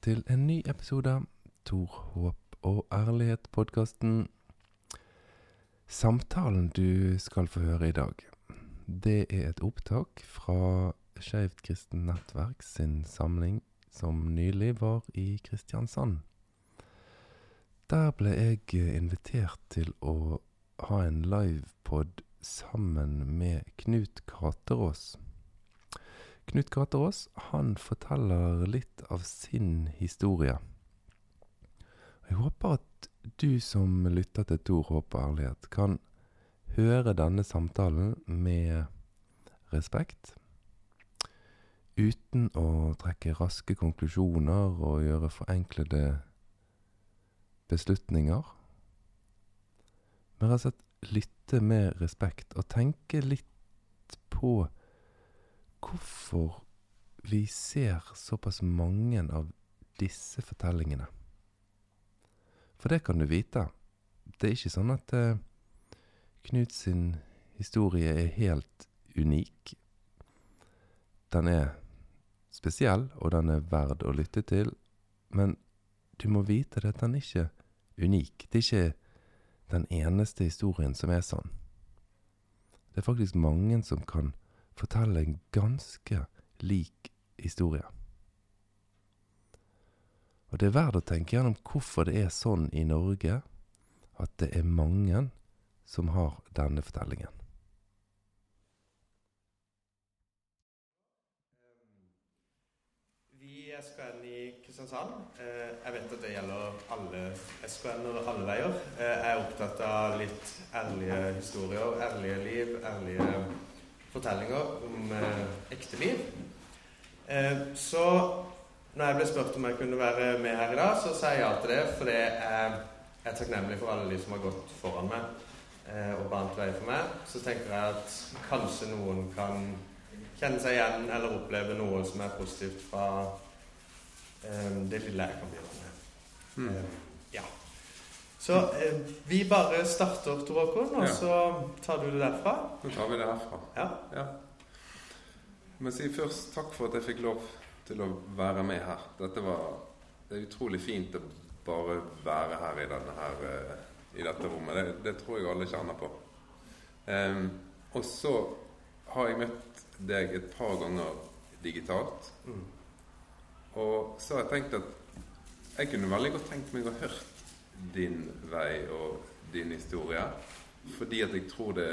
til en ny episode av Tor, håp og ærlighet-podkasten. Samtalen du skal få høre i dag, det er et opptak fra Skeivt kristent nettverk sin samling som nylig var i Kristiansand. Der ble jeg invitert til å ha en livepod sammen med Knut Katerås. Knut Katerås han forteller litt av sin historie. Jeg håper at du som lytter til Tor håp og ærlighet, kan høre denne samtalen med respekt, uten å trekke raske konklusjoner og gjøre forenklede beslutninger. Men rett og slett lytte med respekt og tenke litt på hvorfor vi ser såpass mange av disse fortellingene. For det kan du vite. Det er ikke sånn at eh, Knut sin historie er helt unik. Den er spesiell, og den er verd å lytte til. Men du må vite at den er ikke unik. Det er ikke den eneste historien som er sånn. Det er faktisk mange som kan fortelle en ganske lik historie. Og det er verdt å tenke gjennom hvorfor det er sånn i Norge at det er mange som har denne fortellingen. Vi i SKN i Kristiansand, eh, jeg vet at det gjelder alle SKN-er alle veier, eh, jeg er opptatt av litt ærlige historier, ærlige liv, ærlige fortellinger om eh, ekte liv. Så når jeg ble spurt om jeg kunne være med her i dag, så sier jeg ja til det, for jeg er takknemlig for alle de som har gått foran meg og bant vei for meg. Så tenker jeg at kanskje noen kan kjenne seg igjen eller oppleve noe som er positivt fra um, det lille jeg kan bidra med. Mm. Um. Så eh, vi bare starter, Tor Håkon, og ja. så tar du det derfra. Så tar vi det herfra. Ja. ja. Må si først takk for at jeg fikk lov til å være med her. Dette var Det er utrolig fint å bare være her i, denne her, uh, i dette rommet. Det, det, tror jeg alle kjenner på. og så har jeg møtt deg et par ganger digitalt. Mm. Og så har jeg tenkt at jeg kunne veldig godt tenkt meg å hørt din vei og din historie. Fordi at jeg tror det,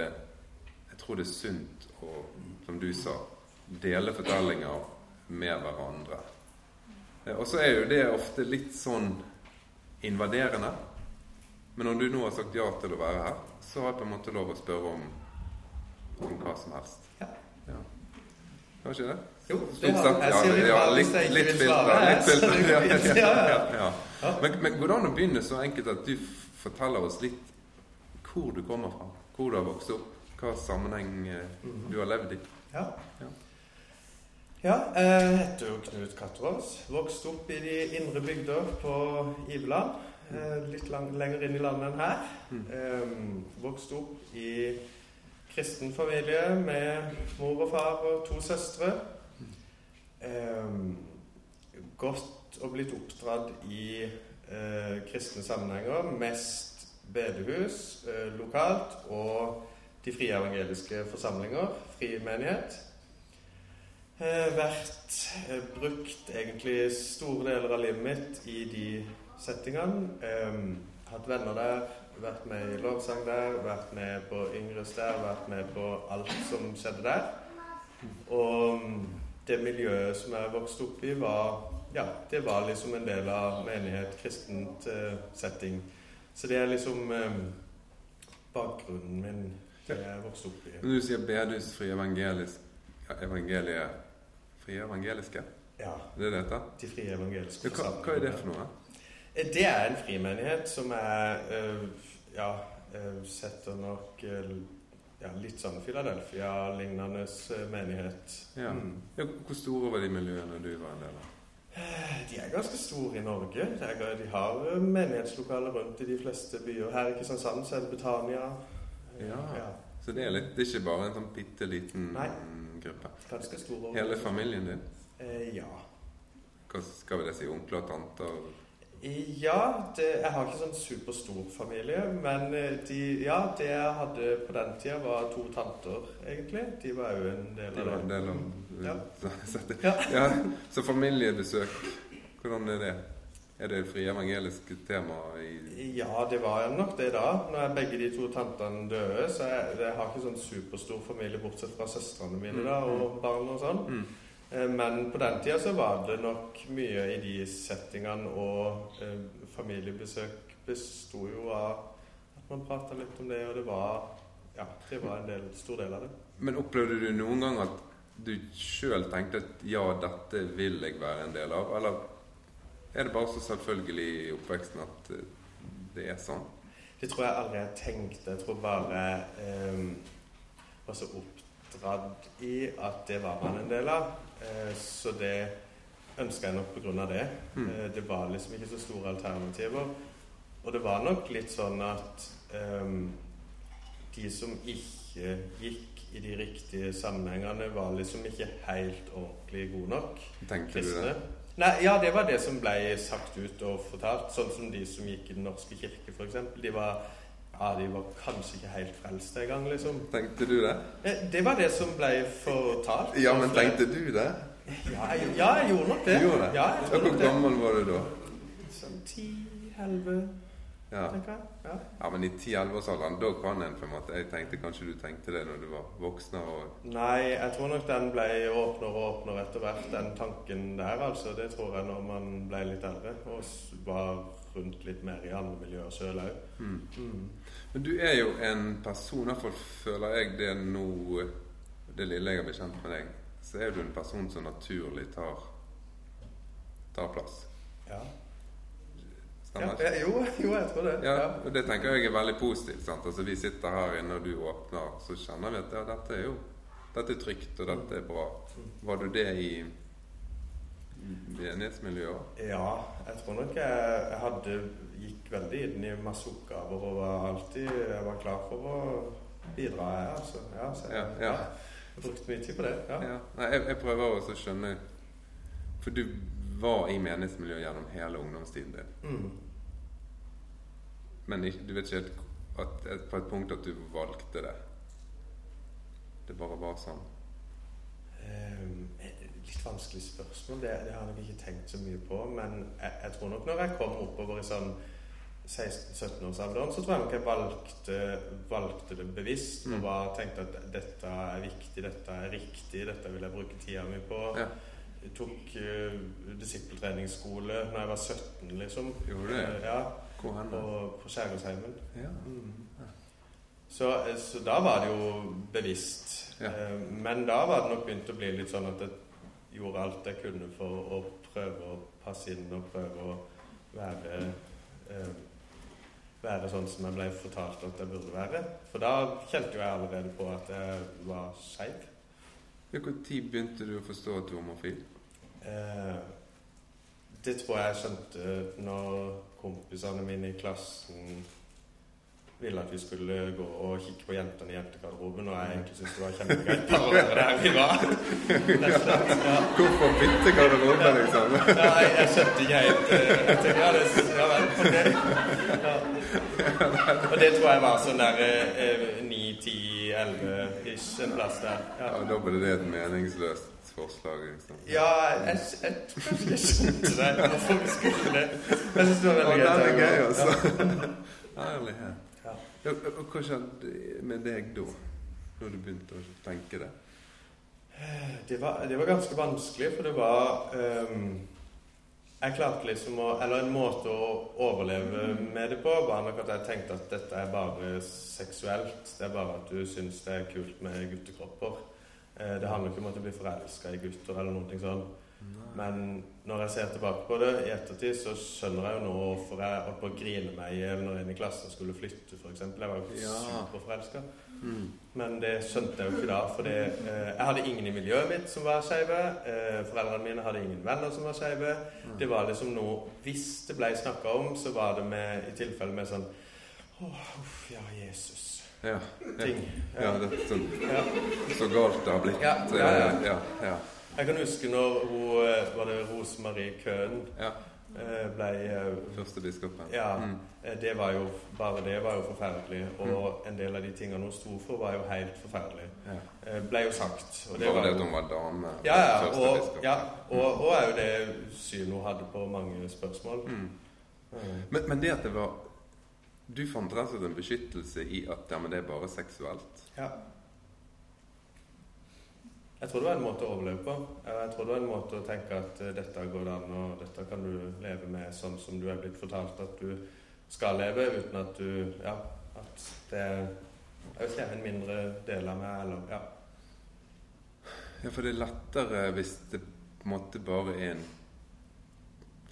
jeg tror det er sunt å, som du sa, dele fortellinger med hverandre. Eh, og så er jo det ofte litt sånn invaderende. Men når du nå har sagt ja til å være her, så har jeg på en måte lov å spørre om, om hva som helst. Ja. ja. Har ikke det? Jo, det har, jeg Ja, det ja, litt, litt filter. Litt filter. Ja, ja, ja, Men, men går det an å begynne så enkelt at du forteller oss litt hvor du kommer fra? Hvor du har vokst opp? Hva sammenheng eh, du har levd i? Ja. Ja, jeg heter jo Knut Katterås. Vokste opp i de indre bygder på Iveland. Eh, litt lang, lenger inn i landet enn her. Mm. Vokste opp i kristen familie med mor og far og to søstre. Um, gått og blitt oppdratt i eh, kristne sammenhenger. Mest bedehus eh, lokalt og de frie evangeliske forsamlinger, fri menighet. Uh, vært brukt egentlig store deler av livet mitt i de settingene. Um, hatt venner der, vært med i lovsang der, vært med på Yngres der, vært med på alt som skjedde der. Og mm, det miljøet som jeg vokste opp i, var ja, det var liksom en del av menighet, kristent uh, setting. Så det er liksom um, bakgrunnen min, det jeg vokste opp i. Når du sier bedehus fri evangelisk, evangelie, frie evangeliske? Ja. Det er dette? De frie evangeliske. Hva, hva er det for noe? Det er en frimenighet som er ja, setter nok ja, litt sånn Philadelphia-lignende menighet. Ja. Mm. ja. Hvor store var de miljøene du var en del av? De er ganske store i Norge. de har menighetslokaler rundt i de fleste byer. Her i Kristiansand så er det Betania. Ja. ja. Så det er, litt, det er ikke bare en sånn bitte liten gruppe? Ganske stor. Hele familien din? Eh, ja. hva skal vi det si, onkler og tanter? Ja, det, jeg har ikke sånn superstor familie, men eh, de, ja, det jeg hadde på den tida, var to tanter, egentlig. De var jo en del De av var en det. del av Ja. Ja. ja, så familiebesøk, hvordan er det? Er det fri evangelisk tema i Ja, det var nok det da. Når begge de to tantene døde, så jeg, jeg har ikke sånn superstor familie, bortsett fra søstrene mine da, og barn og sånn. mm. Eh, Men på den tida så var det nok mye i de settingene, og eh, familiebesøk besto jo av at man prata litt om det, og det var Ja, det var en del, stor del av det. Men opplevde du noen gang at du sjøl tenkte at ja, dette vil jeg være en del av? Eller er det bare så selvfølgelig i oppveksten at eh, det er sånn? Det tror jeg aldri jeg tenkte. Jeg tror bare eh, var så oppdratt i at det var man en del av. Eh, så det ønska jeg nok av det. Mm. Eh, det var liksom ikke så store alternativer. Og det var nok litt sånn at eh, de som ikke gikk i de riktige sammenhengene, var liksom ikke helt ordentlig gode nok Tenkte du det? Nei, ja, det var det som ble sagt ut og fortalt. Sånn som de som gikk i Den norske kirke, f.eks. De var ja, de var kanskje ikke helt frelst engang, liksom. Tenkte du det? Eh, Det var det som ble fortalt. Ja, men tenkte du det? Ja, jeg, ja, jeg gjorde nok det. Du gjorde det? Ja, jeg Hvor gammel var du da? Sånn ti-elleve, Ja. tenker jeg. Ja. ja, men i ti-elleveårsalderen, da kan en på en måte Jeg tenkte kanskje du tenkte det når du var voksen og Nei, jeg tror nok den ble åpnere og åpnere etter hvert, den tanken der, altså. Det tror jeg når man ble litt eldre og var rundt litt mer i andre miljøer sjøl òg. Mm. Mm. Men du er jo en person, iallfall føler jeg det nå Det lille jeg har blitt kjent med deg, så er du en person som naturlig tar tar plass. Ja. Ja, jo, jo, jeg tror det. Ja, og det tenker jeg er veldig positivt. sant? Altså Vi sitter her inne, og du åpner, så kjenner vi at ja, dette er jo dette er trygt, og dette er bra. Var du det i menighetsmiljøet? Ja, jeg tror nok jeg, jeg hadde gikk veldig inn i masse oppgaver og var alltid jeg var klar for å bidra, jeg, altså. Ja, så jeg, Ja, ja. jeg brukte mye tid på det. Ja. Ja. Nei, jeg, jeg prøver også å skjønne For du var i menighetsmiljøet gjennom hele ungdomstiden din. Mm. Men du vet ikke helt at, at på et punkt at du valgte det. Det bare var sånn. Ehm, litt vanskelig spørsmål. Det, det har jeg ikke tenkt så mye på. Men jeg, jeg tror nok når jeg kom oppover i sånn 16-17-årsalderen, så tror jeg nok jeg valgte, valgte det bevisst. Mm. Og bare tenkte at dette er viktig, dette er riktig, dette vil jeg bruke tida mi på. Ja. Jeg tok uh, disippeltreningsskole når jeg var 17, liksom. Gjorde du det? Eh, ja, Hvor hen? på, da? på Skjærgårdsheimen. Ja. Mm. Så, eh, så da var det jo bevisst. Ja. Men da var det nok begynt å bli litt sånn at jeg gjorde alt jeg kunne for å prøve å passe inn og prøve å være eh, Være sånn som jeg ble fortalt at jeg burde være. For da kjente jo jeg allerede på at jeg var skeiv. Når begynte du å forstå at du var homofil? Eh, det tror jeg jeg skjønte når kompisene mine i klassen ville at vi skulle gå og kikke på jentene i jentegarderoben, og jeg egentlig syntes det var kjempegreit å være der vi var. Ja. Hvorfor bytte garderobe, liksom? Ja, jeg, jeg skjønte ikke helt eh, Jeg tenkte, ja, det, ja vel, ok. Ja. Og det tror jeg var sånn der ni, 9-10-11-ish, en plass der. Ja, Ja, da ble det et meningsløst forslag, liksom. ja jeg, jeg jeg skjønte det, hvorfor vi skulle det. Jeg synes det var veldig Ja, det er gøy, Ja. altså. Herlighet. Ja. Og hva skjedde med deg da? Når du begynte å tenke det? Det var, det var ganske vanskelig, for det var um, Jeg klarte liksom å Eller en måte å overleve med det på var nok at jeg tenkte at dette er bare seksuelt. Det er bare at du syns det er kult med guttekropper. Eh, det handler ikke om at du blir forelska i gutter eller noe sånt. Men når jeg ser tilbake på det i ettertid, så skjønner jeg jo nå hvorfor jeg holdt på å grine meg i hjel når en i klassen skulle flytte, f.eks. Jeg var jo Ja. superforelska. Mm. Men det skjønte jeg jo ikke da, for eh, jeg hadde ingen i miljøet mitt som var skeive. Eh, foreldrene mine hadde ingen venner som var skeive. Det var liksom noe Hvis det ble snakka om, så var det med, i tilfelle med sånn Åh, uff, ja, Jesus. Ja. ja. Ting. ja det er sånn, Ja. så galt det har blitt. Ja, ja, ja. ja, ja. Jeg kan huske når hun eh, Var det Rosemarie Køhn Ja. eh, ble eh, Første biskopen. Ja. Mm. eh, Det var jo Bare det var jo forferdelig. Og en del av de tingene hun sto for, var jo helt forferdelig. ja. Eh, Ble jo sagt. Og Bare var det at hun var dame. Ja, ja. Og, ja, og, og er jo det synet hun hadde på mange spørsmål. Mm. Mm. Men, men det at det var Du fant rett og slett en beskyttelse i at ja, men det er bare seksuelt. Ja. Jeg tror det var en måte å overleve på. Jeg tror det var en måte å tenke at eh, dette går an, og dette kan du leve med sånn som du er blitt fortalt at du skal leve, uten at du Ja, at det jeg vet en mindre del av meg, eller Ja. Ja, for det er lettere hvis det på en måte bare er en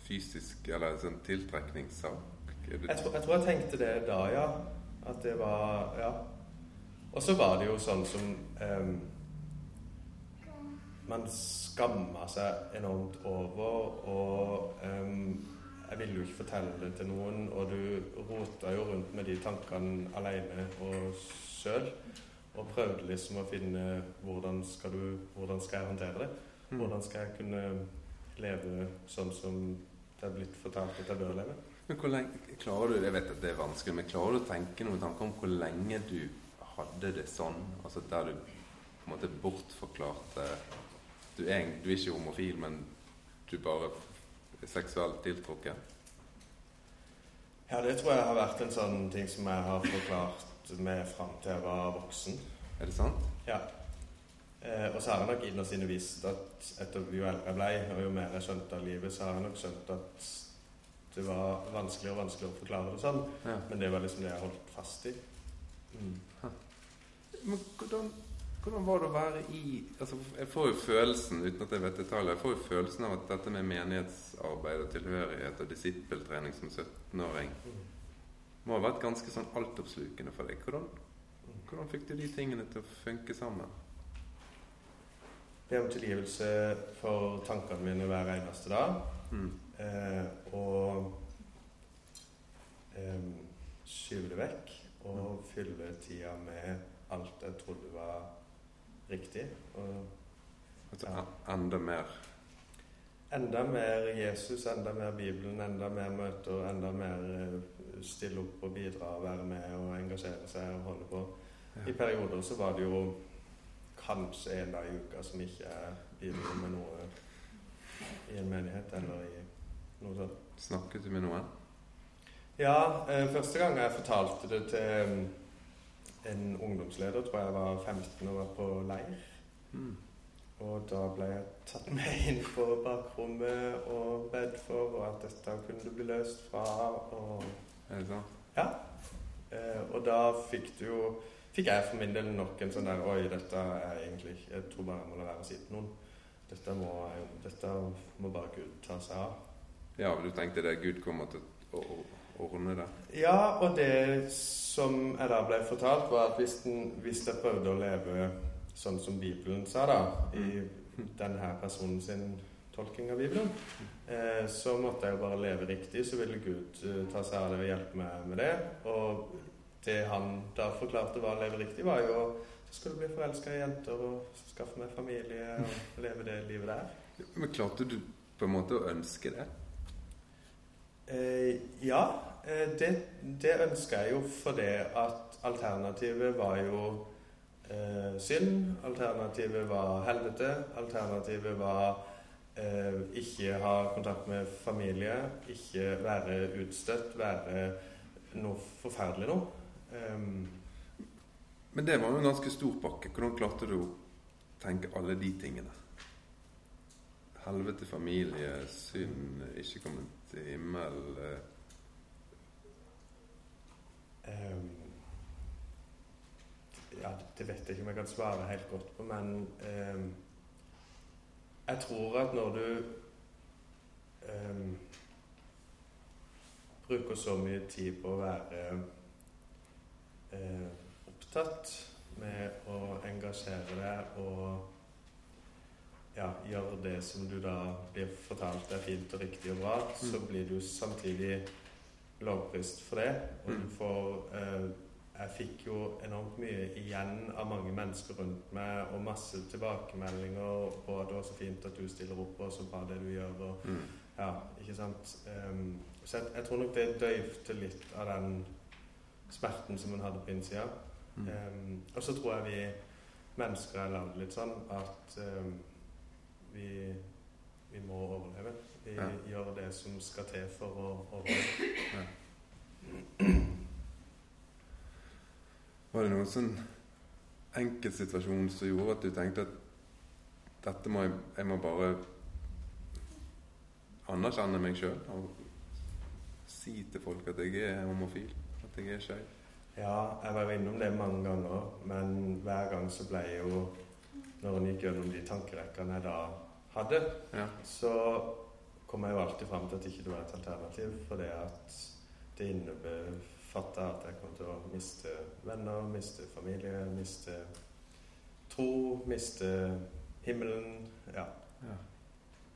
fysisk eller en sånn tiltrekningssak. Jeg tror, jeg tror jeg tenkte det da, ja. At det var Ja. Og så var det jo sånn som um, Man skamma seg enormt over, og um, jeg ville jo ikke fortelle det til noen, og du rota jo rundt med de tankene alene og sjøl. Og prøvde liksom å finne hvordan skal, du, hvordan skal jeg håndtere det? Mm. Hvordan skal jeg kunne leve sånn som det er blitt fortalt at jeg bør leve? Men hvor lenge klarer du Jeg vet at det er vanskelig, men klarer du å tenke noen tanker om hvor lenge du hadde det sånn? Altså der du på en måte bortforklarte Du er, du er ikke homofil, men du bare er seksuelt tiltrukket? Ja, det tror jeg har vært en sånn ting som jeg har forklart meg fram til jeg var voksen. Er det sant? Ja. Eh, og så har jeg nok innerst inne visst at etter jo eldre jeg ble, og jo mer jeg skjønte av livet, så har jeg nok skjønt at det var vanskeligere og vanskeligere å forklare det sånn. Ja. Men det var liksom det jeg holdt fast i. Mm. Men hvordan, hvordan var det å være i altså Jeg får jo følelsen, uten at jeg vet detaljer, jeg får jo følelsen av at dette med menighetsarbeid og tilhørighet og disippeltrening som 17-åring må ha vært ganske sånn altoppslukende for deg. Hvordan, hvordan fikk du de tingene til å funke sammen? Be om tilgivelse for tankene mine hver eneste dag. Mm. Eh, og skyve det vekk. Og fylle tida med alt jeg trodde var riktig. Og Altså, Ja. enda mer enda mer Jesus, enda mer Bibelen, enda mer møter, enda mer eh, stille opp og bidra og være med og engasjere seg og holde på. I perioder så var det jo kanskje en dag i uka som ikke er med noe i en menighet eller i noe sånt. Snakket du med noen? Ja, eh, første gang jeg fortalte det til mm, en ungdomsleder, tror jeg var 15 og var på leir. Mm. Og da ble jeg tatt med inn på bakrommet og bedt for, og at dette kunne du bli løst fra. Og, Er det sant? ja. Eh, og da fikk du jo Fikk jeg for min del nok en sånn der Oi, dette er egentlig Jeg tror bare jeg må la være å si til noen. Dette må, jeg- dette må bare Gud ta seg av. Ja, du tenkte det Gud kommer til å å ordne det? Ja, og det som jeg da ble fortalt, var at hvis, den, hvis jeg prøvde å leve sånn som Bibelen sa, da, i denne personen sin tolking av Bibelen, eh, så måtte jeg jo bare leve riktig, så ville Gud eh, ta seg av det og hjelpe meg med det. Og det han da forklarte var å leve riktig, var jo så skal du bli forelska i jenter og skaffe meg familie og leve det livet der. Men klarte du på en måte å ønske det? Eh, ja, eh, det, det ønsker jeg jo fordi at alternativet var jo eh, synd. Alternativet var helvete. Alternativet var eh, ikke ha kontakt med familie. Ikke være utstøtt. Være noe forferdelig noe. Um, Men det var jo en ganske stor pakke. Hvordan klarte du å tenke alle de tingene? Helvete, familie, synd, ikke kommet til himmel um, ja, det vet jeg ikke om jeg kan svare helt godt på, men um, jeg tror at når du um, bruker så mye tid på å være uh, opptatt med å engasjere deg og ja, gjøre det som du da blir fortalt er fint og riktig og bra, så Mm. blir du samtidig lovprist for det. Og Mm. du får eh, jeg fikk jo enormt mye igjen av mange mennesker rundt meg, og masse tilbakemeldinger på at det var så fint at du stiller opp, og så bra det du gjør. og Mm. ja, ikke sant? Um, så jeg, jeg tror nok det døyvde litt av den smerten som hun hadde på innsida. Mm. Um, og så tror jeg vi mennesker er lagd litt sånn at um, vi, vi må overleve. Vi Ja. gjør det som skal til for å overleve. Var det noen sånn enkeltsituasjon som gjorde at du tenkte at dette må jeg, jeg må bare anerkjenne meg sjøl og si til folk at jeg er homofil, at jeg er skeiv? Ja, jeg var jo innom det mange ganger, men hver gang så ble jeg jo Når en gikk gjennom de tankerekkene jeg da hadde, Ja. så kom jeg jo alltid fram til at ikke det var et alternativ, fordi at det innebefatta at jeg kom til å miste venner, miste familie, miste tro, miste himmelen. Ja. ja.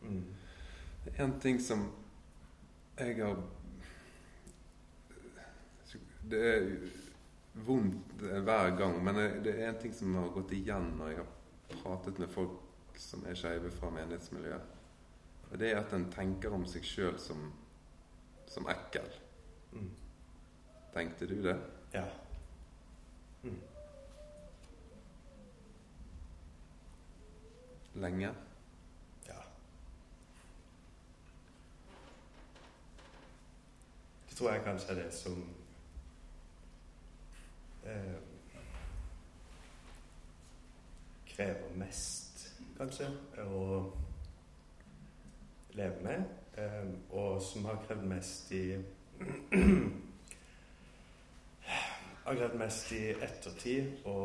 Mm. Det en ting som jeg har Det er vondt hver gang, men det er en ting som har gått igjen når jeg har pratet med folk som er skeive fra menighetsmiljøet. Og det er at en tenker om seg sjøl som, som ekkel. Mm. Tenkte du det? Ja. Mm. Lenge? Ja. Det tror jeg kanskje er det som eh, krever mest, kanskje, å leve med. Eh, og som har krevd mest i Har krevd mest i ettertid å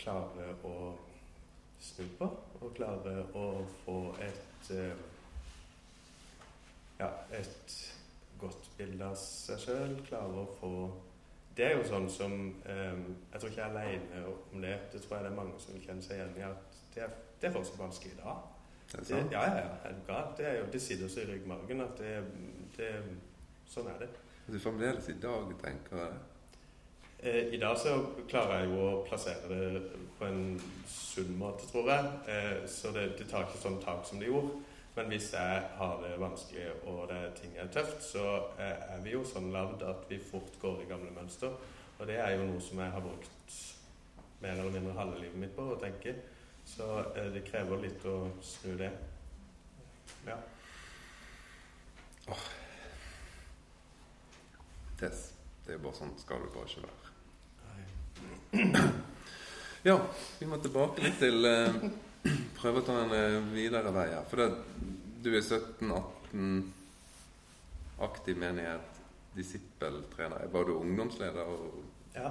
klare å snu på. Og klare å få et eh, Ja, et godt bilde av seg sjøl. Klare å få Det er jo sånn som um, Jeg tror ikke jeg er aleine om det. Det tror jeg det er mange som kjenner seg igjen i. At det er, det er fortsatt vanskelig i dag. Det ja, ja, ja. er du? Det, det sitter så i ryggmargen at det, det Sånn er det. Du fremdeles i dag tenker det? Eh, I dag så klarer jeg jo å plassere det på en sunn måte, tror jeg. Eh, så det, det tar ikke sånn tak som det gjorde. Men hvis jeg har det vanskelig og det ting er tøft, så eh, er vi jo sånn lagd at vi fort går i gamle mønster. Og det er jo noe som jeg har brukt mer eller mindre halve livet mitt på å tenke. Så eh, det krever litt å snu det. Ja. Det, det er bare sånn skal det bare ikke være. Ja, vi må tilbake litt til eh, Prøve å ta en eh, videre vei her. For det, du er 17-18, aktiv menighet, disippeltrener. Var du ungdomsleder? Og, Ja.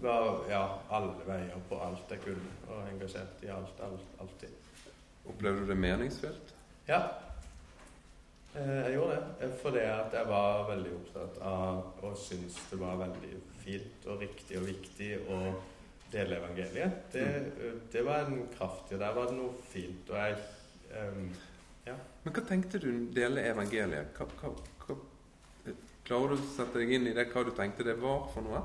Var ja, alle veier på alt jeg kunne, og engasjert i alt, alt, alltid. opplevde du det meningsfylt? Ja, eh, jeg gjorde det. eh, Fordi at jeg var veldig opptatt av og syntes det var veldig fint og riktig og viktig å dele evangeliet. Det, eh, det var en kraft i det. Der var det noe fint. Og jeg ehm, Men hva tenkte du dele evangeliet? Hva, hva, hva, klarer du å sette deg inn i det, hva du tenkte det var for noe?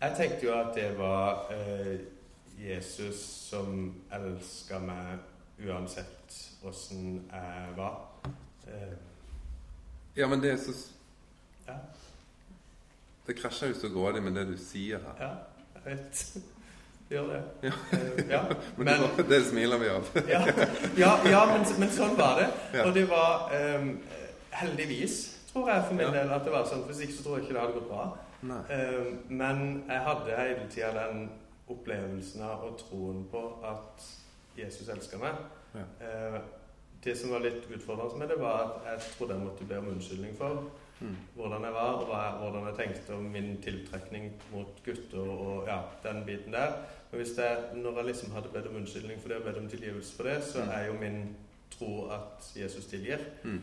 Jeg tenkte jo at det var eh, Jesus som elska meg uansett åssen jeg var. Eh, Ja, men det er så ja, Det krasjer jo så grådig med det du sier her. ja, jeg vet. Det gjør det. Ja. Eh, ja. Men, Men- det, det smiler vi av. ja, ja, ja men, men sånn var det. Og det var ehm, heldigvis, tror jeg for min del, at det var sånn. Hvis ikke så tror jeg ikke det hadde gått bra. Ehm, men jeg hadde hele tida den opplevelsen av og troen på at Jesus elsker meg. Ja. Uh, det som var litt utfordrende med det, var at jeg trodde jeg måtte be om unnskyldning for Mm. hvordan jeg var, og jeg, hvordan jeg tenkte om min tiltrekning mot gutter og ja, den biten der. Men hvis jeg, når jeg liksom hadde bedt om unnskyldning for det og bedt om tilgivelse for det, så Mm. er jo min tro at Jesus tilgir. Mm.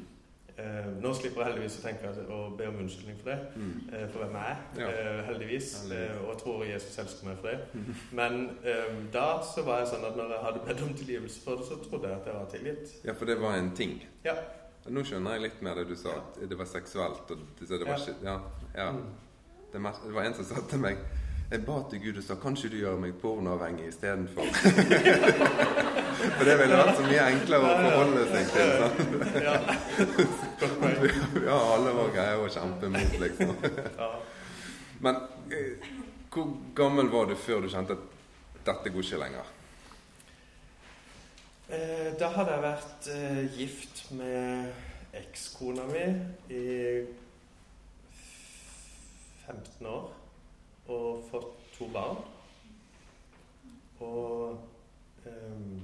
Eh, nå slipper jeg heldigvis å tenke og å be om unnskyldning for det, Mm. eh, for hvem jeg er. Ja. Eh, heldigvis. Eh, og jeg tror Jesus elsker meg for det. Mm. Men eh, da så var jeg sånn at når jeg hadde bedt om tilgivelse for det, så trodde jeg at jeg var tilgitt. Ja, for det var en ting. Ja. Nå skjønner jeg litt mer det du sa, at det var seksuelt. Og det, det var Ja. ikke, ja, ja. Mm. det, det var en som sa til meg Jeg ba til Gud og sa kanskje du gjør meg pornoavhengig istedenfor? For det ville vært så mye enklere å forholde seg til. Sant? Ja. Alle var greie å kjempe mot, liksom. Men eh, hvor gammel var du før du kjente at dette går ikke lenger? Eh, da hadde jeg vært eh, gift med ekskona mi i 15 år og fått to barn. Og ehm,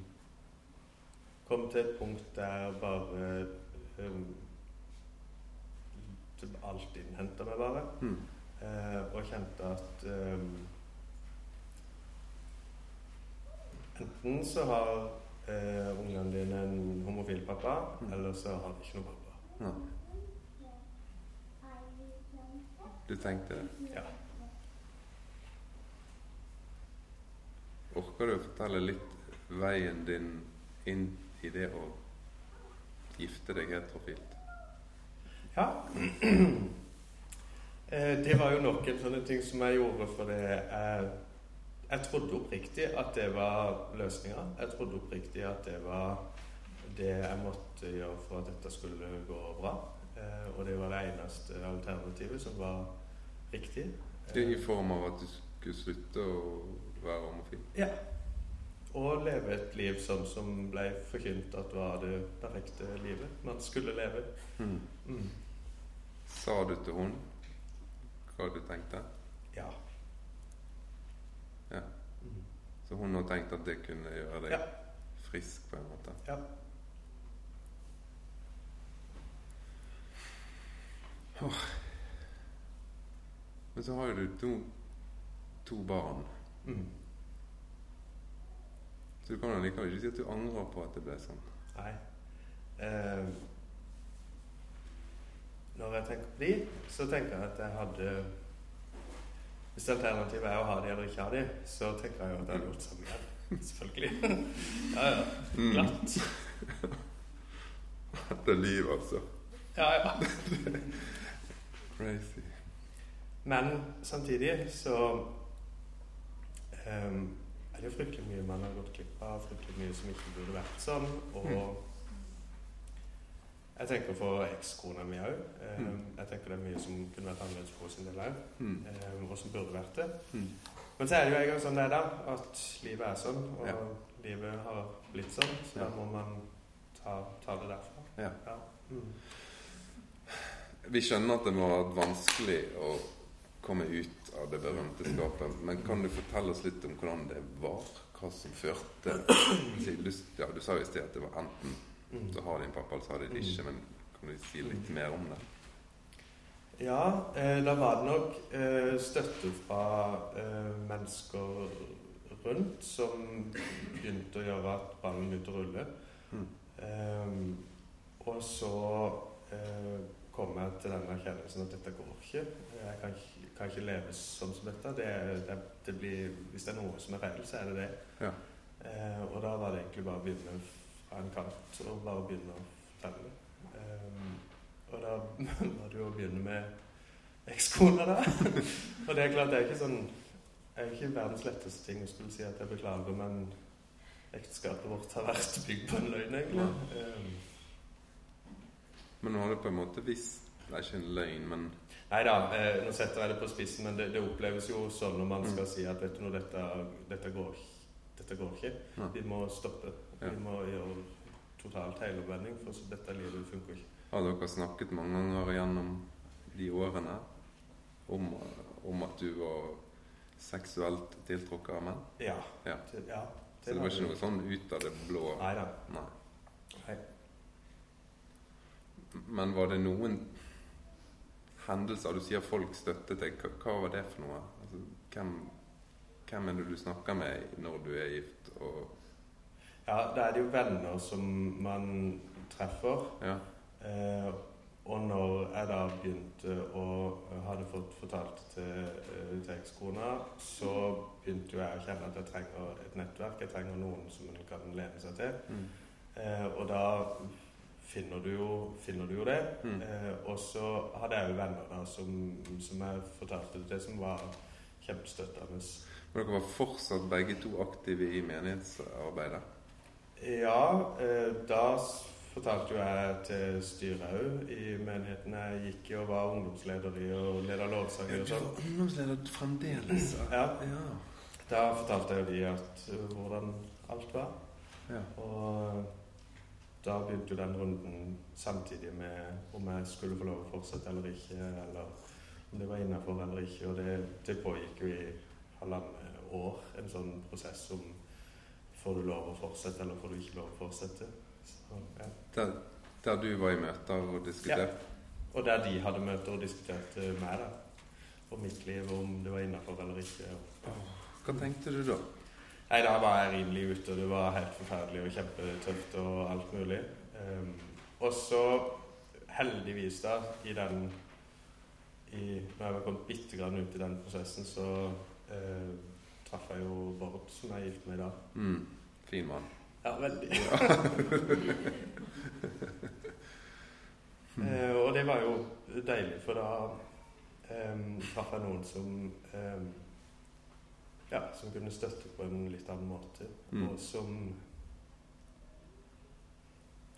kom til et punkt der jeg bare ehm, Alt innhenta meg bare. Mm. Eh, og kjente at eh, Enten så har eh, ungene dine en homofil pappa, Mm. eller så har de ikke noe pappa. Ja. Du tenkte det? Ja. Orker du å fortelle litt veien din inn i det å gifte deg heterofilt? Ja. Eh, Det var jo noen sånne ting som jeg gjorde fordi jeg, jeg trodde oppriktig at det var løsninga. Jeg trodde oppriktig at det var det jeg måtte gjøre for at dette skulle gå bra. Eh, Og det var det eneste alternativet som var riktig. I i form av at du skulle slutte å være homofil? Ja. Og leve et liv sånn som ble forkynt at var det perfekte livet man skulle leve. Mm. Mm. Sa du til hun hva du tenkte? Ja. Ja. Mm. Så hun har tenkt at det kunne gjøre deg Ja. frisk på en måte? Ja. Men så har jo du to, to barn. Mm. Så du kan allikevel ikke si at du angrer på at det ble sånn. Nei. Eh, når jeg tenker på de, så tenker jeg at jeg hadde Hvis alternativet er å ha de eller ikke ha de, så tenker jeg jo at jeg hadde gjort samme igjen. Selvfølgelig. ja, ja. Mm. Glatt. Det er liv, altså. Ja, ja. Crazy. Men samtidig så um, er det jo fryktelig mye man har gått glipp av, fryktelig mye som ikke burde vært sånn. Og jeg tenker for ekskona mi òg. Mm. jeg tenker det er mye som kunne vært annerledes for sin del òg, Mm. og som burde vært det. Mm. Men så er det jo en gang sånn det er, da. At livet er sånn, og Ja. livet har blitt sånn. Så da må man ta, ta det derfra. Ja. Ja. Mm. Vi skjønner at det må ha vært vanskelig å komme ut av det berømte skapet, men kan du fortelle oss litt om hvordan det var? Hva som førte til ja, du sa jo i sted at det var enten Mm. så har din pappa, altså så har de det ikke, men kan du si litt mer om det? Ja, eh, da var det nok eh, støtte fra eh, mennesker rundt som begynte å gjøre at ballen begynte å rulle. Mm. Eh, og så eh, kom jeg til den erkjennelsen at dette går ikke. Jeg kan kan ikke leve sånn som dette. Det, det, det blir, hvis det er noe som er feil, så er det det. Ja. Eh, og da var det egentlig bare å begynne en kant og bare begynne å fortelle. Um, og da må du jo begynne med ekskona, da. og det er klart, det er ikke sånn Det er ikke verdens letteste ting å skulle si at jeg beklager, men ekteskapet vårt har vært bygd på en løgn, egentlig. Um, Men nå har du på en måte visst Det er ikke en løgn, men Nei da, eh, nå setter jeg det på spissen, men det, det oppleves jo sånn når man Mm. skal si at vet du noe, dette, dette, går, dette går ikke. Vi må stoppe. Ja. Vi må gjøre totalt helomvending, for så dette livet funker ikke. har dere snakket mange ganger gjennom de årene om, om at du var seksuelt tiltrukket av menn? Ja. Ja. Det, ja, Så det var ikke noe sånn ut av det blå? Nei da. Nei. Nei. Men var det noen hendelser Du sier folk støttet deg. Hva var det for noe? Altså, hvem, hvem er det du snakker med når du er gift? Og, Ja, da er det jo venner som man treffer. ja. Eh, og når jeg da begynte å hadde fått fortalt til, eh, til ekskona, så begynte jo jeg å kjenne at jeg trenger et nettverk. Jeg trenger noen som en kan lene seg til. Mm. Eh, og da finner du jo, finner du jo det. Mm. Eh, og så hadde jeg jo venner da som, som jeg fortalte det til, som var kjempestøttende. Men dere var fortsatt begge to aktive i menighetsarbeidet? Ja, eh, da fortalte jo jeg til styret òg i menigheten. Jeg gikk jo og var ungdomsleder i og leda lovsanger og sånn. ungdomsleder fremdeles? Ja. ja. Da fortalte jeg jo de at eh, hvordan alt var. ja. Og da begynte jo den runden samtidig med om jeg skulle få lov å fortsette eller ikke, eller om det var innafor eller ikke. Og det, det pågikk jo i halvannet år, en sånn prosess om får du lov å fortsette eller får du ikke lov å fortsette. Så, ja. Der, der du var i møter og diskuterte? Ja. Og der de hadde møter og diskuterte med deg. Og mitt liv, om det var innafor eller ikke. Og, Hva tenkte du da? Nei, da var jeg rimelig ute, og det var helt forferdelig og kjempetøft og alt mulig. Um, og så, heldigvis da, i den i, Når jeg var kommet bitte grann ut i den prosessen, så eh, traff jeg jo Bård, som jeg er gift med i dag. Mm. Fin mann. Ja, veldig. eh, og det var jo deilig, for da eh, traff jeg noen som eh, ja, som kunne støtte på en litt annen måte, Mm. og som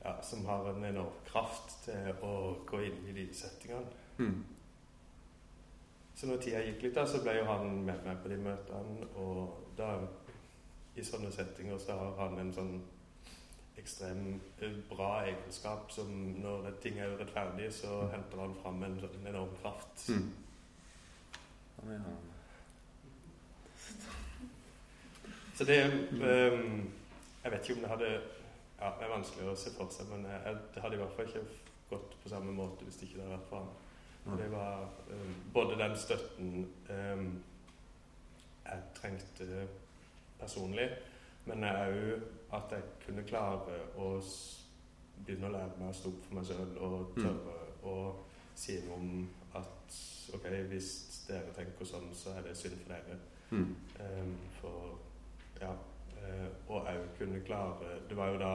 ja, som har en enorm kraft til å gå inn i de settingene. Mm. Så når tida gikk litt, da, så ble jo han med meg på de møtene, og da i sånne settinger så har han en sånn ekstrem eh, bra egenskap som når ting er urettferdig, så henter han fram en sånn enorm kraft. Mm. Ja. Så det um, Jeg vet ikke om det hadde Ja, det er vanskelig å se for seg, men jeg, det hadde i hvert fall ikke gått på samme måte hvis det ikke hadde vært for han. Og det var uh, både den støtten um, jeg trengte personlig, men òg at jeg kunne klare å begynne å lære meg å stå opp for meg sjøl og tørre å si noe om at OK, hvis dere tenker sånn, så er det synd for dere. Mm. Um, for ja. Uh, og òg kunne klare Det var jo da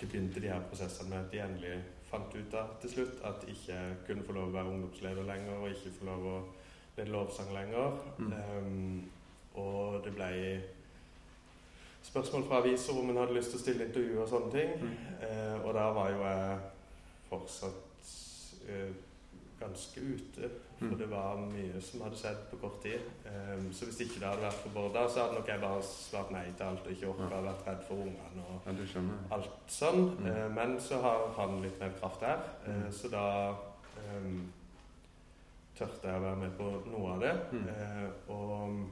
du begynte de her prosessene med at de endelig fant ut av til slutt at jeg ikke kunne få lov å være ungdomsleder lenger, og ikke få lov å lede lovsang lenger. Mm. Um, og det ble spørsmål fra aviser om en hadde lyst til å stille intervju og sånne ting. Mm. Uh, og der var jo jeg fortsatt uh, ganske ute. For Mm. det var mye som hadde skjedd på kort tid. Um, så hvis ikke det hadde vært for Bårda, så hadde nok jeg bare svart nei til alt og ikke orka å vært redd for ungene og Ja, alt sånn. Mm. Uh, men så har han litt mer kraft her, uh, så da um, tørte jeg å være med på noe av det. Mm. Uh, og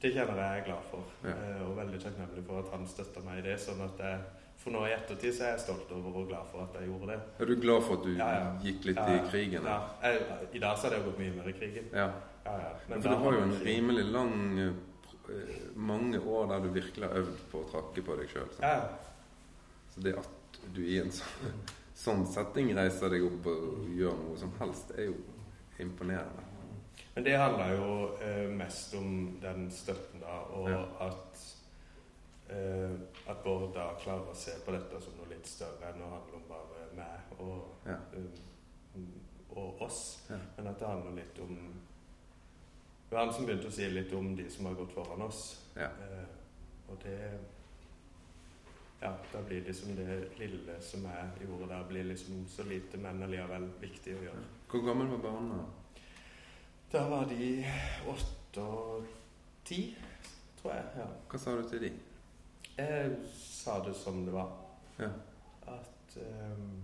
det kjenner jeg er glad for, Ja. og veldig takknemlig for at han støtta meg i det. sånn at jeg, For nå i ettertid så er jeg stolt over og glad for at jeg gjorde det. Er du glad for at du Ja, ja. gikk litt i krigen? Ja, jeg, I dag så hadde jeg gått mye mer i krigen. Ja. For du har jo en det rimelig lang eh, Mange år der du virkelig har øvd på å trakke på deg sjøl. Ja, Så det at du i en sånn, sånn setting reiser deg opp og gjør noe som helst, er jo imponerende. Men det handler jo eh, mest om den støtten, da, og Ja. at eh, at Bård da klarer å se på dette som noe litt større enn å handle om bare meg og, Ja. um, og oss. Ja. Men at det handler litt om Det var han som begynte å si litt om de som har gått foran oss. Ja. Uh, og det Ja, da blir liksom det lille som jeg gjorde der, blir liksom så lite, men allikevel viktig å gjøre. Hvor gammel var barna? Da var de åtte og ti, tror jeg. ja. Hva sa du til de? Jeg sa det som det var. Ja. At um,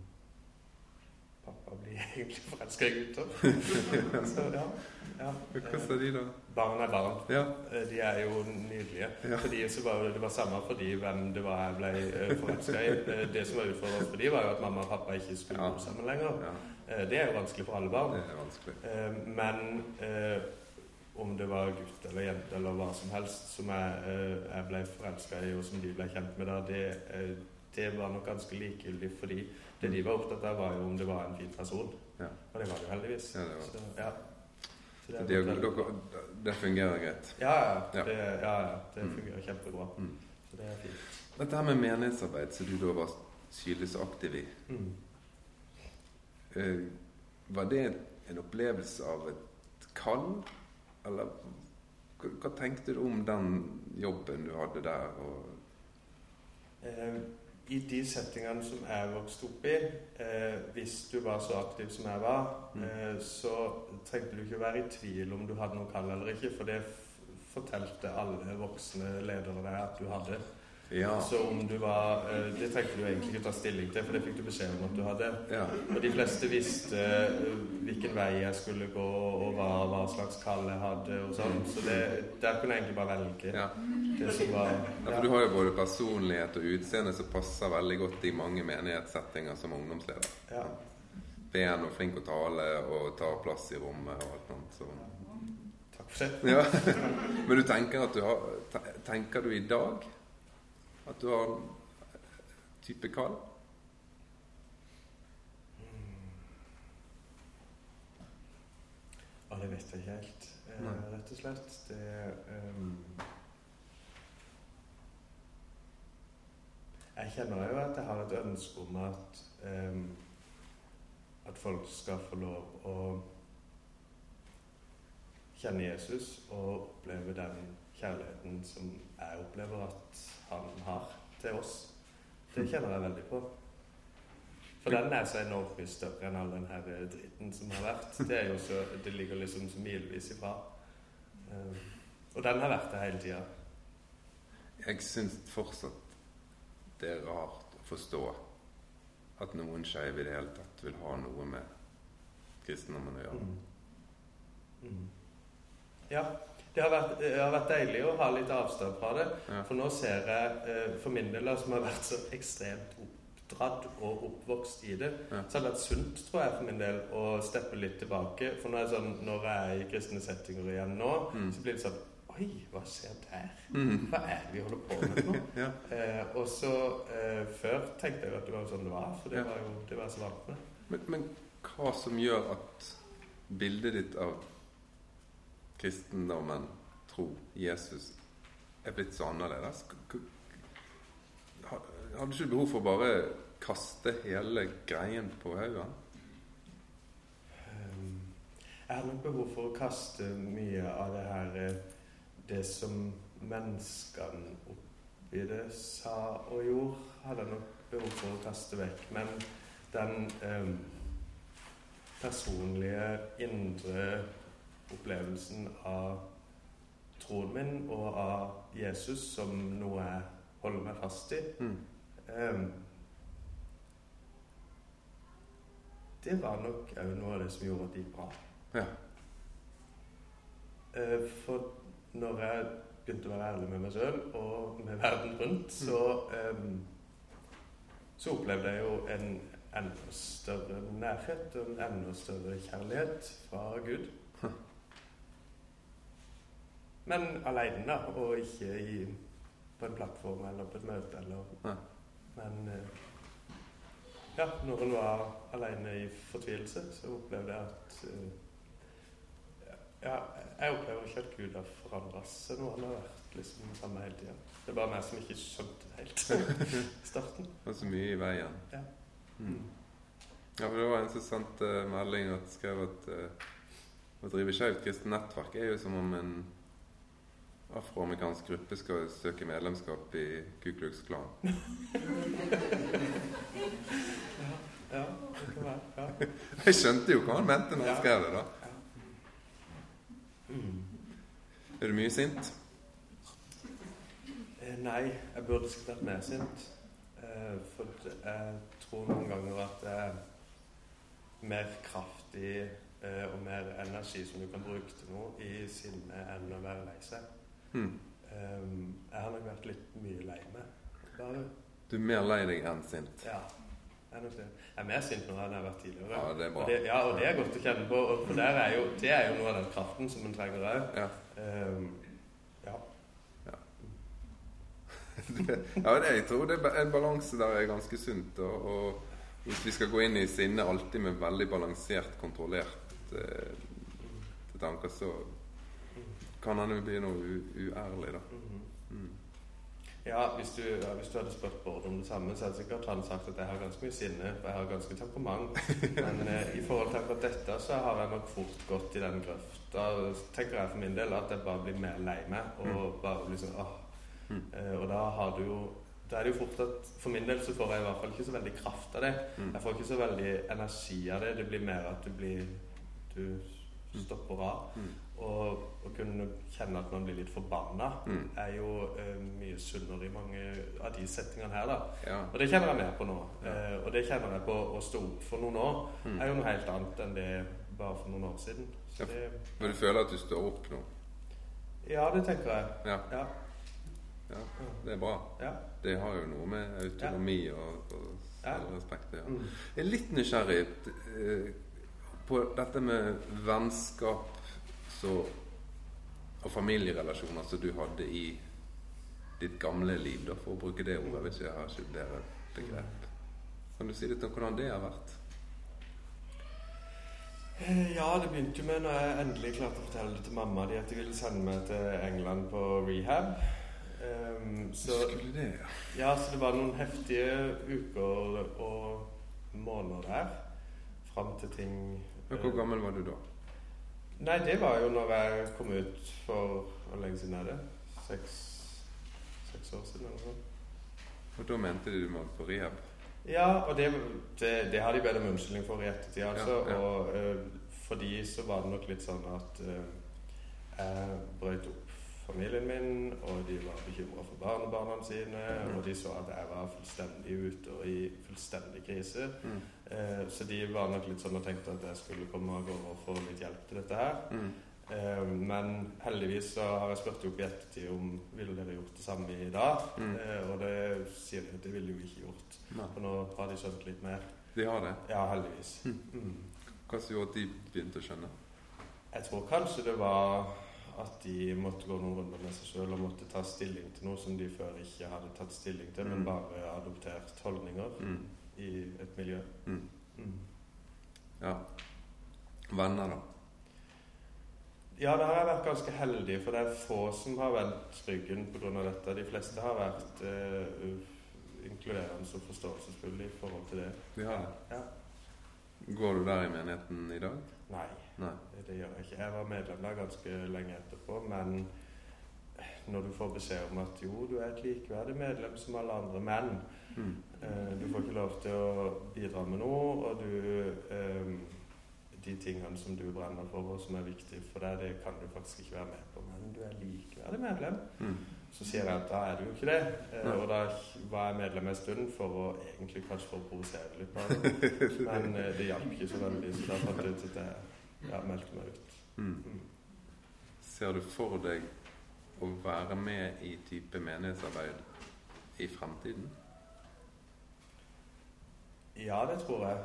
pappa blir egentlig forelska i gutter. Så ja. ja. Hva sa de da? Barn er barn. Ja. Eh, De er jo nydelige. Ja. Fordi så var jo, det var samme for de hvem det var jeg ble forelska i. Eh, Det som var utfordrende for de var jo at mamma og pappa ikke skulle bo sammen lenger. ja. Eh, Det er jo vanskelig for alle barn. Det er vanskelig. Eh, Men eh, om det var gutt eller jente eller hva som helst som jeg, eh, jeg ble forelska i, og som de ble kjent med da, det, eh, det var nok ganske likegyldig. Fordi det de var opptatt av, var jo om det var en fin person. Ja. Og det var det jo heldigvis. Ja, det var. Så, ja. Så Det, det, det fungerer greit. Ja, ja. Det, ja, det fungerer Mm. fungerer kjempebra. Mm. Så det er fint. Dette her med menighetsarbeid som du da var synlig så aktiv i. Mm. uh, var det en opplevelse av et kall? Eller hva, hva tenkte du om den jobben du hadde der? Eh, I de settingene som jeg vokste opp i, eh, hvis du var så aktiv som jeg var, Mm. eh, så trengte du ikke være i tvil om du hadde noe kall eller ikke, for det fortalte alle voksne ledere deg at du hadde. Ja. Så om du var eh, Det trengte du egentlig ikke ta stilling til, for det fikk du beskjed om at du hadde. ja. Og de fleste visste eh, hvilken vei jeg skulle gå, og hva, hva slags kall jeg hadde, og sånn. Så det, der kunne jeg egentlig bare velge ja. det som var Ja, for Du har jo både personlighet og utseende som passer veldig godt i mange menighetssettinger som ungdomsleder. ja. Ben og flink å tale og tar plass i rommet og alt annet. Så. Takk for det. Ja. Men du tenker at du har Tenker du i dag at du har type kall? Ja, det vet jeg ikke helt, eh, rett og slett. Det um, Jeg kjenner jo at jeg har et ønske om at um, at folk skal få lov å kjenne Jesus og oppleve den kjærligheten som jeg opplever at han har til oss. Det kjenner jeg veldig på. For den er så enormt mye større enn all den her dritten som har vært. Det, er så, det ligger liksom så milevis ifra. Eh, og den har vært der hele tida. Jeg syns fortsatt det er rart å forstå at noen skeive i det hele tatt vil ha noe med kristendommen å gjøre. Mm. Mm. Ja. Det har, vært, det har vært deilig å ha litt avstand fra det. Ja. For nå ser jeg, eh, for min del, som har vært så ekstremt oppdratt og oppvokst i det, Ja. så har det vært sunt, tror jeg, for min del, å steppe litt tilbake. For når jeg, sånn, når jeg er i kristne settinger igjen nå, Mm. så blir det sånn Oi, hva skjer der? Mm. Hva er det vi holder på med nå? Ja. Eh, og så eh, Før tenkte jeg jo at det var sånn det var, for det var jo det var så vant med. Men, men hva som gjør at bildet ditt av kristendommen, tro, Jesus, er blitt så annerledes? Hadde du ikke behov for å bare kaste hele greien på haugen? Um, Jeg har nok behov for å kaste mye av det her eh, Det som menneskene oppi det sa og gjorde, hadde jeg nok behov for å kaste vekk. Men den eh, personlige, indre opplevelsen av troen min og av Jesus som noe jeg holder meg fast i Mm. um, Det var nok òg noe av det som gjorde at det gikk bra. Ja. Uh, For når jeg begynte å være ærlig med meg sjøl og med verden rundt, så, um, så opplevde jeg jo en enda større nærhet og en enda større kjærlighet fra Gud. Men aleine, og ikke i, på en plattform eller på et møte. Eller, ja. men eh, ja, når en var aleine i fortvilelse, så opplevde jeg at eh, ja, jeg opplever ikke at Gud har forandra seg noe. Han har vært liksom den samme hele tida. Det er bare meg som ikke skjønte det helt i starten. Det var så mye i veien. Ja. Mm. Ja, for Det var en som uh, melding at skrev at uh, å drive Skeivt kristent nettverk er jo som om en afroamerikansk gruppe skal søke medlemskap i Ku Klux Klan. Ja, det kan være. Ja. Jeg skjønte jo hva han mente når han Ja. skrev det. da. Mm. Er du mye sint? Eh, Nei, jeg burde sikkert vært mer sint. Eh, For jeg tror noen ganger at det er mer kraftig eh, og mer energi som du kan bruke til noe i sinne enn å være lei seg. Hmm. Um, Jeg har nok vært litt mye lei meg. Bare, Du er mer lei deg enn sint. ja, jeg er. Jeg er mer sint nå enn jeg har vært tidligere. Ja, det er bra. Og det, ja, og det er godt å kjenne på. Og for der er jo, det er jo noe av den kraften som en trenger òg. Ja. ja. ja, det, jeg tror det er en balanse der er ganske sunt. Og, og hvis vi skal gå inn i sinne alltid med veldig balansert, kontrollert eh, tanker, så kan hende vi blir noe uærlig, da. Mhm. Mm. Ja, hvis du, ja, hvis du hadde spurt Bård om det samme, så hadde sikkert han sagt at jeg har ganske mye sinne, for jeg har ganske temperament. Men eh, i forhold til akkurat dette, så har jeg nok fort gått i den grøfta. tenker jeg for min del at jeg bare blir mer lei meg, og bare blir sånn åh. Mm. Eh, og da har du jo da er det jo fort at For min del så får jeg i hvert fall ikke så veldig kraft av det. Mm. Jeg får ikke så veldig energi av det. Det blir mer at du blir Du stopper av. Mm. Å kunne kjenne at man blir litt forbanna, Mm. er jo eh, mye sunnere i mange av de settingene her, da. Ja. Og det kjenner jeg mer på nå. Ja. Eh, og det kjenner jeg på å stå opp for noen år. Mm. er jo noe helt annet enn det bare for noen år siden. Ja. det, Men du føler at du står opp nå? ja, det tenker jeg. Ja. Det er bra. ja. Det har jo noe med autonomi og, og Ja. selvrespekt å gjøre. Mm. Jeg er litt nysgjerrig eh, på dette med vennskap så, og familierelasjoner som du hadde i ditt gamle liv, da, for å bruke det ordet, hvis jeg har ikke begrep. Kan du si litt om hvordan det har vært? Eh, Ja, det begynte jo med når jeg endelig klarte å fortelle det til mamma di at de ville sende meg til England på rehab. Um, så, Skulle det, ja. ja, så det var noen heftige uker og måneder der. Fram til ting hvor eh, gammel var du da? Nei, det var jo når jeg kom ut for Hvor lenge siden er det? Seks, seks år siden eller noe sånt. Og da mente de du var på rehab? Ja, og det, det, det har de bedt om unnskyldning for i ettertid, altså. Ja, ja. Og uh, for de så var det nok litt sånn at uh, jeg brøt opp familien min, og de var bekymra for barnebarna sine, Mm. og de så at jeg var fullstendig ute og i fullstendig krise. Mm. Eh, så de var nok litt sånn og tenkte at jeg skulle komme av gårde og få litt hjelp til dette her. Mm. Eh, men heldigvis så har jeg spurt opp i ettertid om ville dere gjort det samme i dag. Mm. Eh, og det sier de at det ville jo ikke gjort. Nei. For nå har de skjønt litt mer. De har det? Ja, heldigvis. Mm. Mm. Hva som gjorde at de begynte å skjønne? Jeg tror kanskje det var at de måtte gå noen runder med seg sjøl og måtte ta stilling til noe som de før ikke hadde tatt stilling til, men Mm. bare adoptert holdninger Mm. I et miljø. Mm. Mm. Ja. Venner, da? Ja, der har jeg vært ganske heldig, for det er få som har vendt ryggen pga. dette. De fleste har vært eh, inkluderende og forståelsesfulle i forhold til det. De har det. Ja. Går du der i menigheten i dag? Nei, Nei. det gjør jeg ikke. Jeg var medlem der ganske lenge etterpå, men når du får beskjed om at jo, du er et likeverdig medlem som alle andre, men Mm. eh, du får ikke lov til å bidra med noe, og du eh, De tingene som du brenner for, og som er viktige for deg, det kan du faktisk ikke være med på, men du er likeverdig medlem. Mm. Så sier jeg at da er du jo ikke det. Eh, og da var jeg medlem en stund for å egentlig kanskje for å provosere litt. Bare. Men eh, det hjalp ikke så veldig, så da fant jeg ut at jeg ja, meldte meg ut. Mm. Mm. Ser du for deg å være med i type menighetsarbeid i fremtiden? Ja, det tror jeg.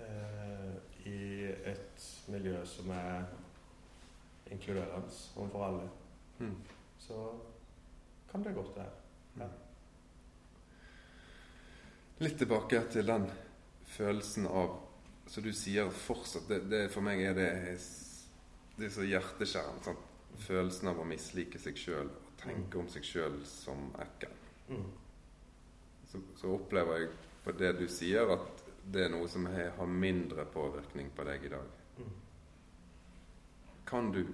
Eh, I et miljø som er inkluderende overfor alle. Mm. Så kan det godt være. Ja. Litt tilbake til den følelsen av Så du sier fortsatt det, det For meg er det Det er så hjerteskjærende. sant? Følelsen av å mislike seg sjøl og tenke om seg sjøl som ekkel. Mm. Så, så opplever jeg på det du sier, at det er noe som har har mindre påvirkning på deg i dag. Mm. Kan du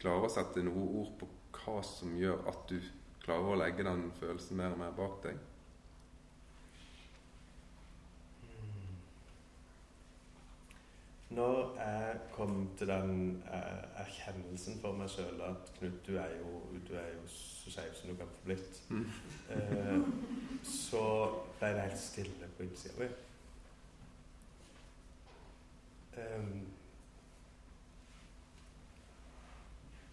klare å sette noe ord på hva som gjør at du klarer å legge den følelsen mer og mer bak deg? Når jeg kom til den eh, erkjennelsen for meg sjøl at Knut, du er jo, du er jo så skeiv som du kan få blitt, Mm. eh, så ble det helt stille på innsida mi. Um,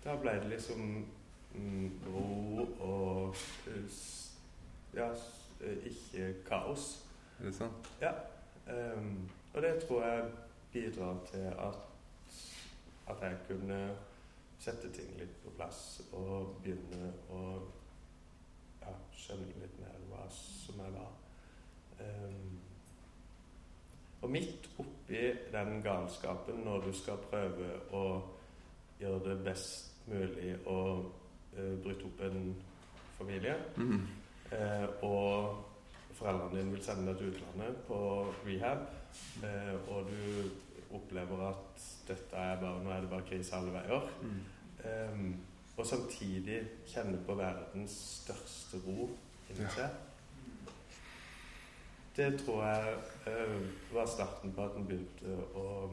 da ble det liksom mm, ro og ja, eh, ikke kaos. Er det sant? Ja. Um, og det tror jeg bidrar til at, at jeg kunne sette ting litt på plass og begynne å ja, skjønne litt mer hva som jeg var. Um, og midt oppi den galskapen, når du skal prøve å gjøre det best mulig å uh, bryte opp en familie, Mm. uh, og foreldrene dine vil sende deg til utlandet på rehab, eh, og du opplever at dette er bare, nå er det bare krise alle veier, Mm. Um, og samtidig kjenne på verdens største ro inni Ja. Det tror jeg uh, var starten på at en begynte å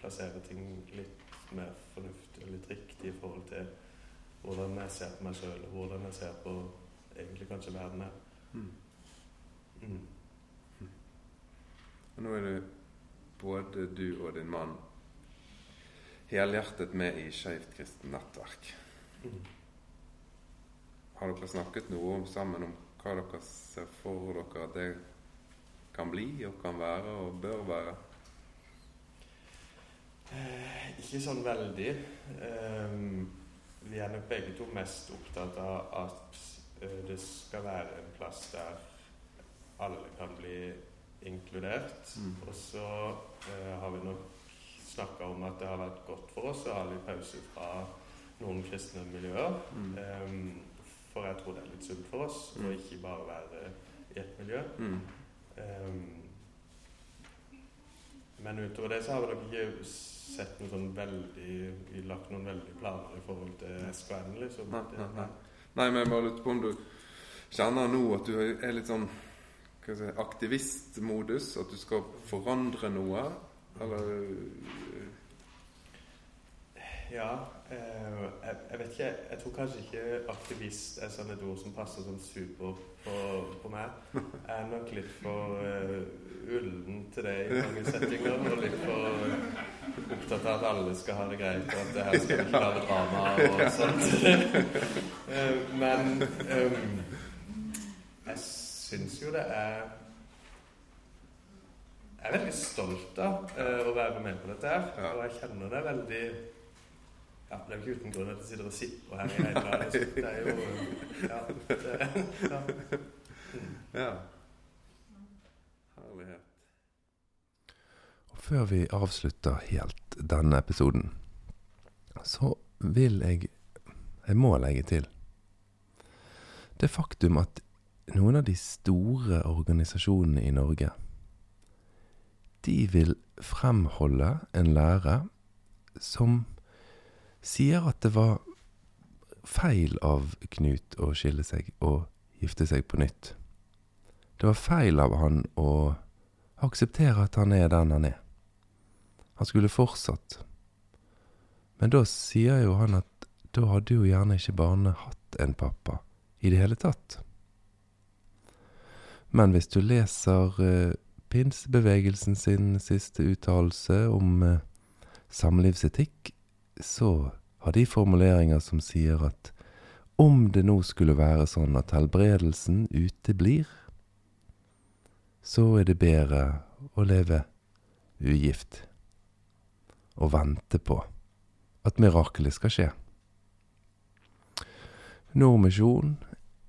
plassere ting litt mer fornuftig og litt riktig i forhold til hvordan jeg ser på meg sjøl, og hvordan jeg ser på egentlig kanskje verden her. Mm. Mm. Nå er det både du og din mann helhjertet med i Skeivt kristent nettverk. Har dere snakket noe om, sammen om hva dere ser for dere at det kan bli og kan være og bør være? Eh, ikke sånn veldig. Eh, vi er nok begge to mest opptatt av at eh, det skal være en plass der alle kan bli inkludert. Mm. Og så eh, har vi nok snakka om at det har vært godt for oss å ha litt pause fra noen kristne miljøer. Mm. Um, for jeg tror det er litt sunt for oss å Mm. ikke bare være i ett miljø. Ehm, men utover det så har vi nok ikke sett noe sånn veldig vi lagt noen veldig planer i forhold til SKN, liksom. Nei, nei, nei. Nei, men jeg bare lurte på om du kjenner nå at du er litt sånn si, aktivistmodus? At du skal forandre noe? Eller Ja, eh, jeg, vet ikke. Jeg tror kanskje ikke aktivist er sånn et ord som passer sånn super på, på meg. Jeg er nok litt for uh, ullen til det i mange settinger, og litt for opptatt av at alle skal ha det greit, og at det her skal ikke være drama og sånt. Eh, Men jeg syns jo det er Jeg er veldig stolt av eh, å være med på dette her, Ja. og jeg kjenner det veldig ja, Det er jo ikke uten grunn at jeg sitter og sipper her i hele dag. Det er jo Ja. Det, ja. Mm. Ja. Herlighet. Og før vi avslutter helt denne episoden, så vil jeg Jeg må legge til det faktum at noen av de store organisasjonene i Norge de vil fremholde en lære som sier at det var feil av Knut å skille seg og gifte seg på nytt. Det var feil av han å akseptere at han er den han er. Han skulle fortsatt. Men da sier jo han at da hadde jo gjerne ikke barnet hatt en pappa i det hele tatt. Men hvis du leser eh, pinsebevegelsen sin siste uttalelse om eh, samlivsetikk, så har de formuleringer som sier at om det nå skulle være sånn at helbredelsen uteblir, så er det bedre å leve ugift og vente på at mirakelet skal skje. Nordmisjon,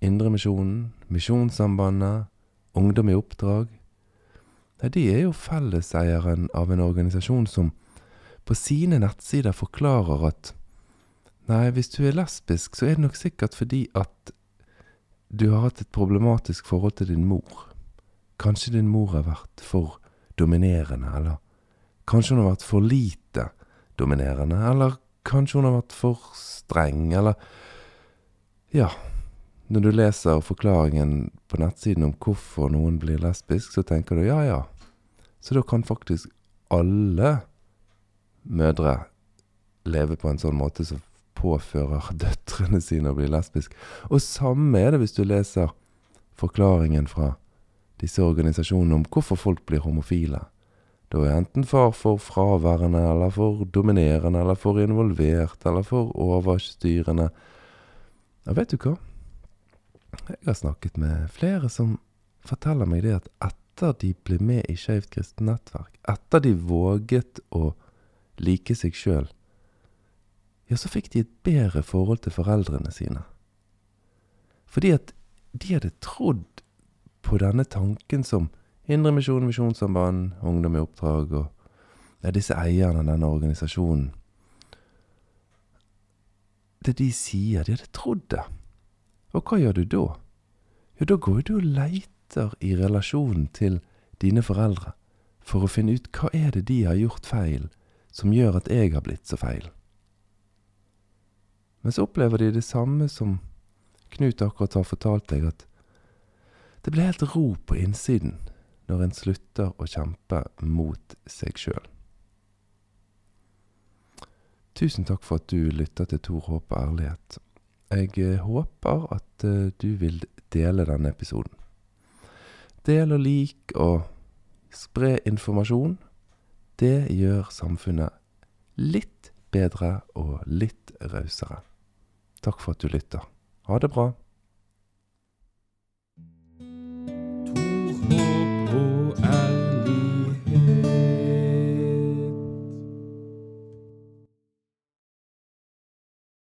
Indremisjonen, Misjonssambandet, Ungdom i oppdrag Nei, de er jo felleseieren av en organisasjon som på sine nettsider forklarer at Nei, hvis du er lesbisk, så er det nok sikkert fordi at du har hatt et problematisk forhold til din mor. Kanskje din mor har vært for dominerende, eller kanskje hun har vært for lite dominerende, eller kanskje hun har vært for streng, eller Ja, når du leser forklaringen på nettsiden om hvorfor noen blir lesbisk, så tenker du ja, ja, så da kan faktisk alle mødre leve på en sånn måte som påfører døtrene sine å bli lesbisk. Og samme er det hvis du leser forklaringen fra disse organisasjonene om hvorfor folk blir homofile. Da er enten far for fraværende, eller for dominerende, eller for involvert, eller for overstyrende. Ja, vet du hva? Jeg har snakket med flere som forteller meg det at etter de ble med i Skeivt kristent nettverk, etter de våget å like seg sjøl, ja, så fikk de et bedre forhold til foreldrene sine. Fordi at de hadde trodd på denne tanken som Indremisjon, Misjonssamband, Ungdom i oppdrag og ja, disse eierne av denne organisasjonen. Det de sier, de hadde trodd det. Og hva gjør du da? jo, da går du og leiter i relasjonen til dine foreldre for å finne ut hva er det de har gjort feil som gjør at jeg har blitt så feil. Men så opplever de det samme som Knut akkurat har fortalt deg, at det blir helt ro på innsiden når en slutter å kjempe mot seg sjøl. Tusen takk for at du lytter til Tor Håp og ærlighet. Jeg eh, håper at eh, du vil dele denne episoden. Del og lik og spre informasjon. Det gjør samfunnet litt bedre og litt rausere. Takk for at du lytter. Ha det bra.